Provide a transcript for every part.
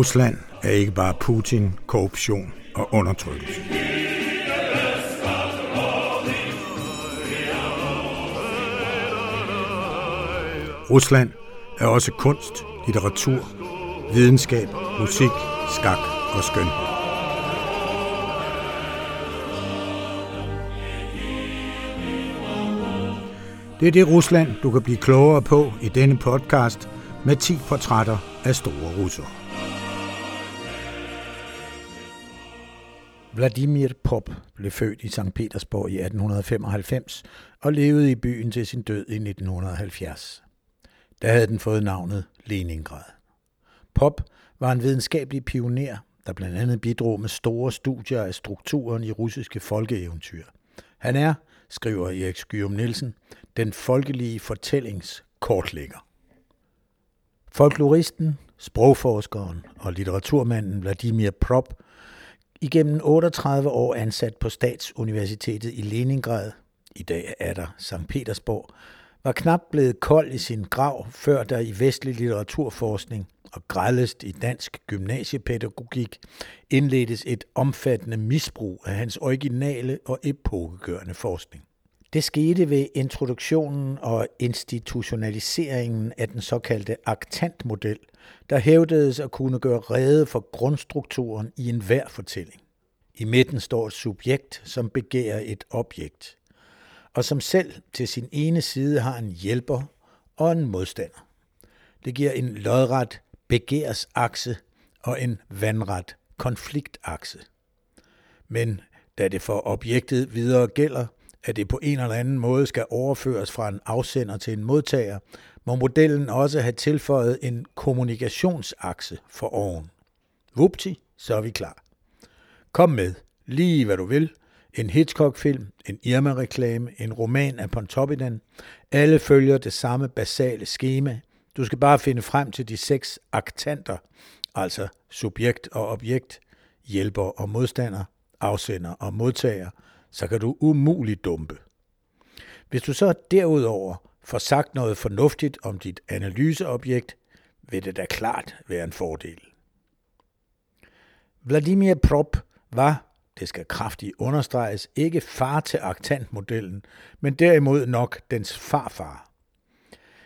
Rusland er ikke bare Putin, korruption og undertrykkelse. Rusland er også kunst, litteratur, videnskab, musik, skak og skønhed. Det er det Rusland, du kan blive klogere på i denne podcast med 10 portrætter af store russere. Vladimir Pop blev født i St. Petersborg i 1895 og levede i byen til sin død i 1970. Der havde den fået navnet Leningrad. Pop var en videnskabelig pioner, der blandt andet bidrog med store studier af strukturen i russiske folkeeventyr. Han er, skriver Erik Skyrum Nielsen, den folkelige fortællings kortlægger. Folkloristen, sprogforskeren og litteraturmanden Vladimir Prop, igennem 38 år ansat på Statsuniversitetet i Leningrad, i dag er der St. Petersborg, var knap blevet kold i sin grav, før der i vestlig litteraturforskning og grældest i dansk gymnasiepædagogik indledtes et omfattende misbrug af hans originale og epokegørende forskning. Det skete ved introduktionen og institutionaliseringen af den såkaldte aktantmodel, der hævdedes at kunne gøre rede for grundstrukturen i enhver fortælling. I midten står et subjekt, som begærer et objekt, og som selv til sin ene side har en hjælper og en modstander. Det giver en lodret begærsakse og en vandret konfliktakse. Men da det for objektet videre gælder, at det på en eller anden måde skal overføres fra en afsender til en modtager, må modellen også have tilføjet en kommunikationsakse for oven. Vupti, så er vi klar. Kom med, lige hvad du vil. En Hitchcock-film, en Irma-reklame, en roman af Pontoppidan. Alle følger det samme basale schema. Du skal bare finde frem til de seks aktanter, altså subjekt og objekt, hjælper og modstander, afsender og modtager, så kan du umuligt dumpe. Hvis du så derudover får sagt noget fornuftigt om dit analyseobjekt, vil det da klart være en fordel. Vladimir Prop var, det skal kraftigt understreges, ikke far til aktantmodellen, men derimod nok dens farfar.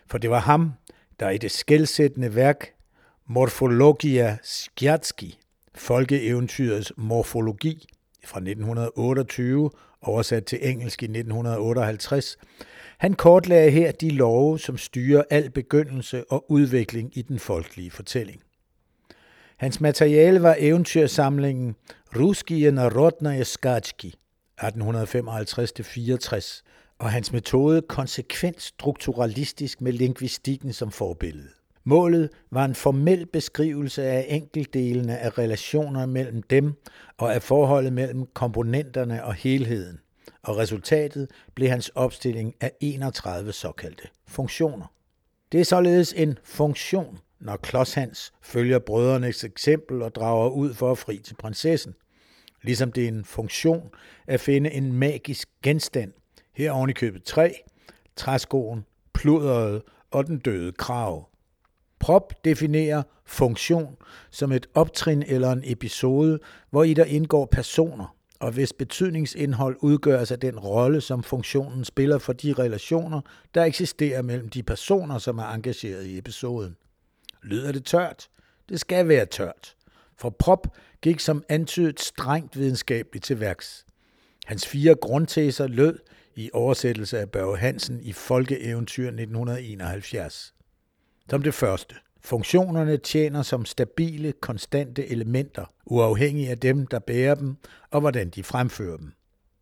For det var ham, der i det skældsættende værk Morphologia Skjatski, folkeeventyrets morfologi fra 1928, oversat til engelsk i 1958, han kortlagde her de love, som styrer al begyndelse og udvikling i den folkelige fortælling. Hans materiale var eventyrsamlingen Ruskije Narodnaje Skatski 1855-64, og hans metode konsekvent strukturalistisk med lingvistikken som forbillede. Målet var en formel beskrivelse af enkeltdelene af relationer mellem dem og af forholdet mellem komponenterne og helheden, og resultatet blev hans opstilling af 31 såkaldte funktioner. Det er således en funktion, når Klods Hans følger brødrenes eksempel og drager ud for at fri til prinsessen. Ligesom det er en funktion at finde en magisk genstand, her oven i købet træ, træskoen, pludret og den døde krav. Prop definerer funktion som et optrin eller en episode, hvor i der indgår personer, og hvis betydningsindhold udgøres af den rolle, som funktionen spiller for de relationer, der eksisterer mellem de personer, som er engageret i episoden. Lyder det tørt? Det skal være tørt. For Prop gik som antydet strengt videnskabeligt til værks. Hans fire grundteser lød i oversættelse af Børge Hansen i Folkeeventyr 1971. Som det første. Funktionerne tjener som stabile, konstante elementer, uafhængig af dem, der bærer dem, og hvordan de fremfører dem.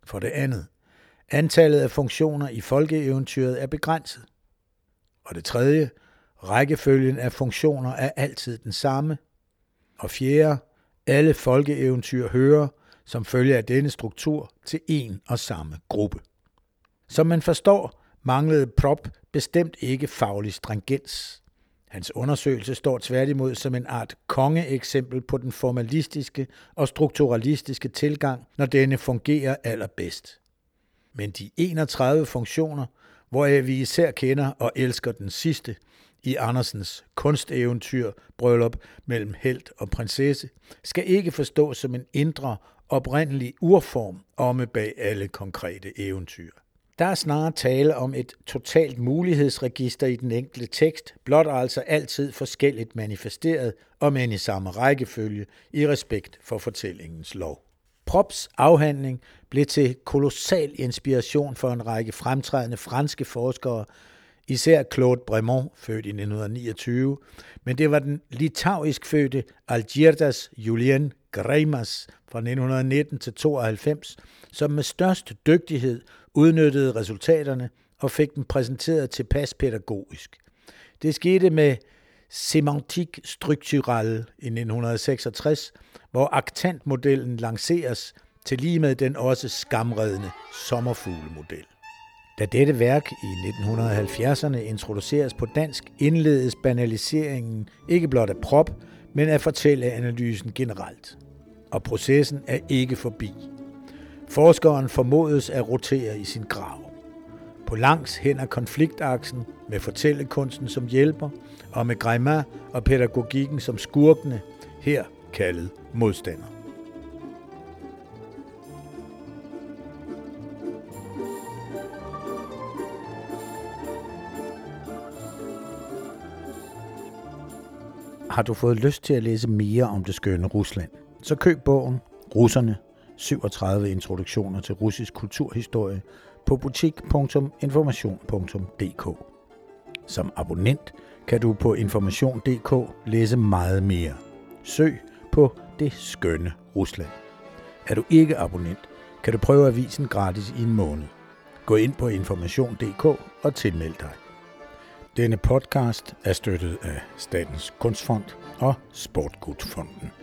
For det andet. Antallet af funktioner i folkeeventyret er begrænset. Og det tredje. Rækkefølgen af funktioner er altid den samme. Og fjerde. Alle folkeeventyr hører, som følge af denne struktur, til en og samme gruppe. Som man forstår, manglede Prop bestemt ikke faglig stringens. Hans undersøgelse står tværtimod som en art kongeeksempel på den formalistiske og strukturalistiske tilgang, når denne fungerer allerbedst. Men de 31 funktioner, hvoraf vi især kender og elsker den sidste, i Andersens kunsteventyr Bryllup mellem held og prinsesse, skal ikke forstås som en indre, oprindelig urform omme bag alle konkrete eventyr. Der er snarere tale om et totalt mulighedsregister i den enkelte tekst, blot altså altid forskelligt manifesteret, og men i samme rækkefølge, i respekt for fortællingens lov. Props afhandling blev til kolossal inspiration for en række fremtrædende franske forskere, især Claude Bremont, født i 1929, men det var den litauisk fødte Algirdas Julien Gremas fra 1919 til 92, som med størst dygtighed udnyttede resultaterne og fik dem præsenteret tilpas pædagogisk. Det skete med Semantik Structurelle i 1966, hvor aktantmodellen lanceres til lige med den også skamredende sommerfuglemodel. Da dette værk i 1970'erne introduceres på dansk, indledes banaliseringen ikke blot af prop, men at fortælle analysen generelt. Og processen er ikke forbi. Forskeren formodes at rotere i sin grav. På langs hen ad konfliktaksen med fortællekunsten som hjælper, og med Greimer og pædagogikken som skurkene, her kaldet modstander. Har du fået lyst til at læse mere om det skønne Rusland, så køb bogen Russerne 37 introduktioner til russisk kulturhistorie på butik.information.dk. Som abonnent kan du på information.dk læse meget mere. Søg på det skønne Rusland. Er du ikke abonnent, kan du prøve avisen gratis i en måned. Gå ind på information.dk og tilmeld dig. Denne podcast er støttet af Statens Kunstfond og Sportgudfonden.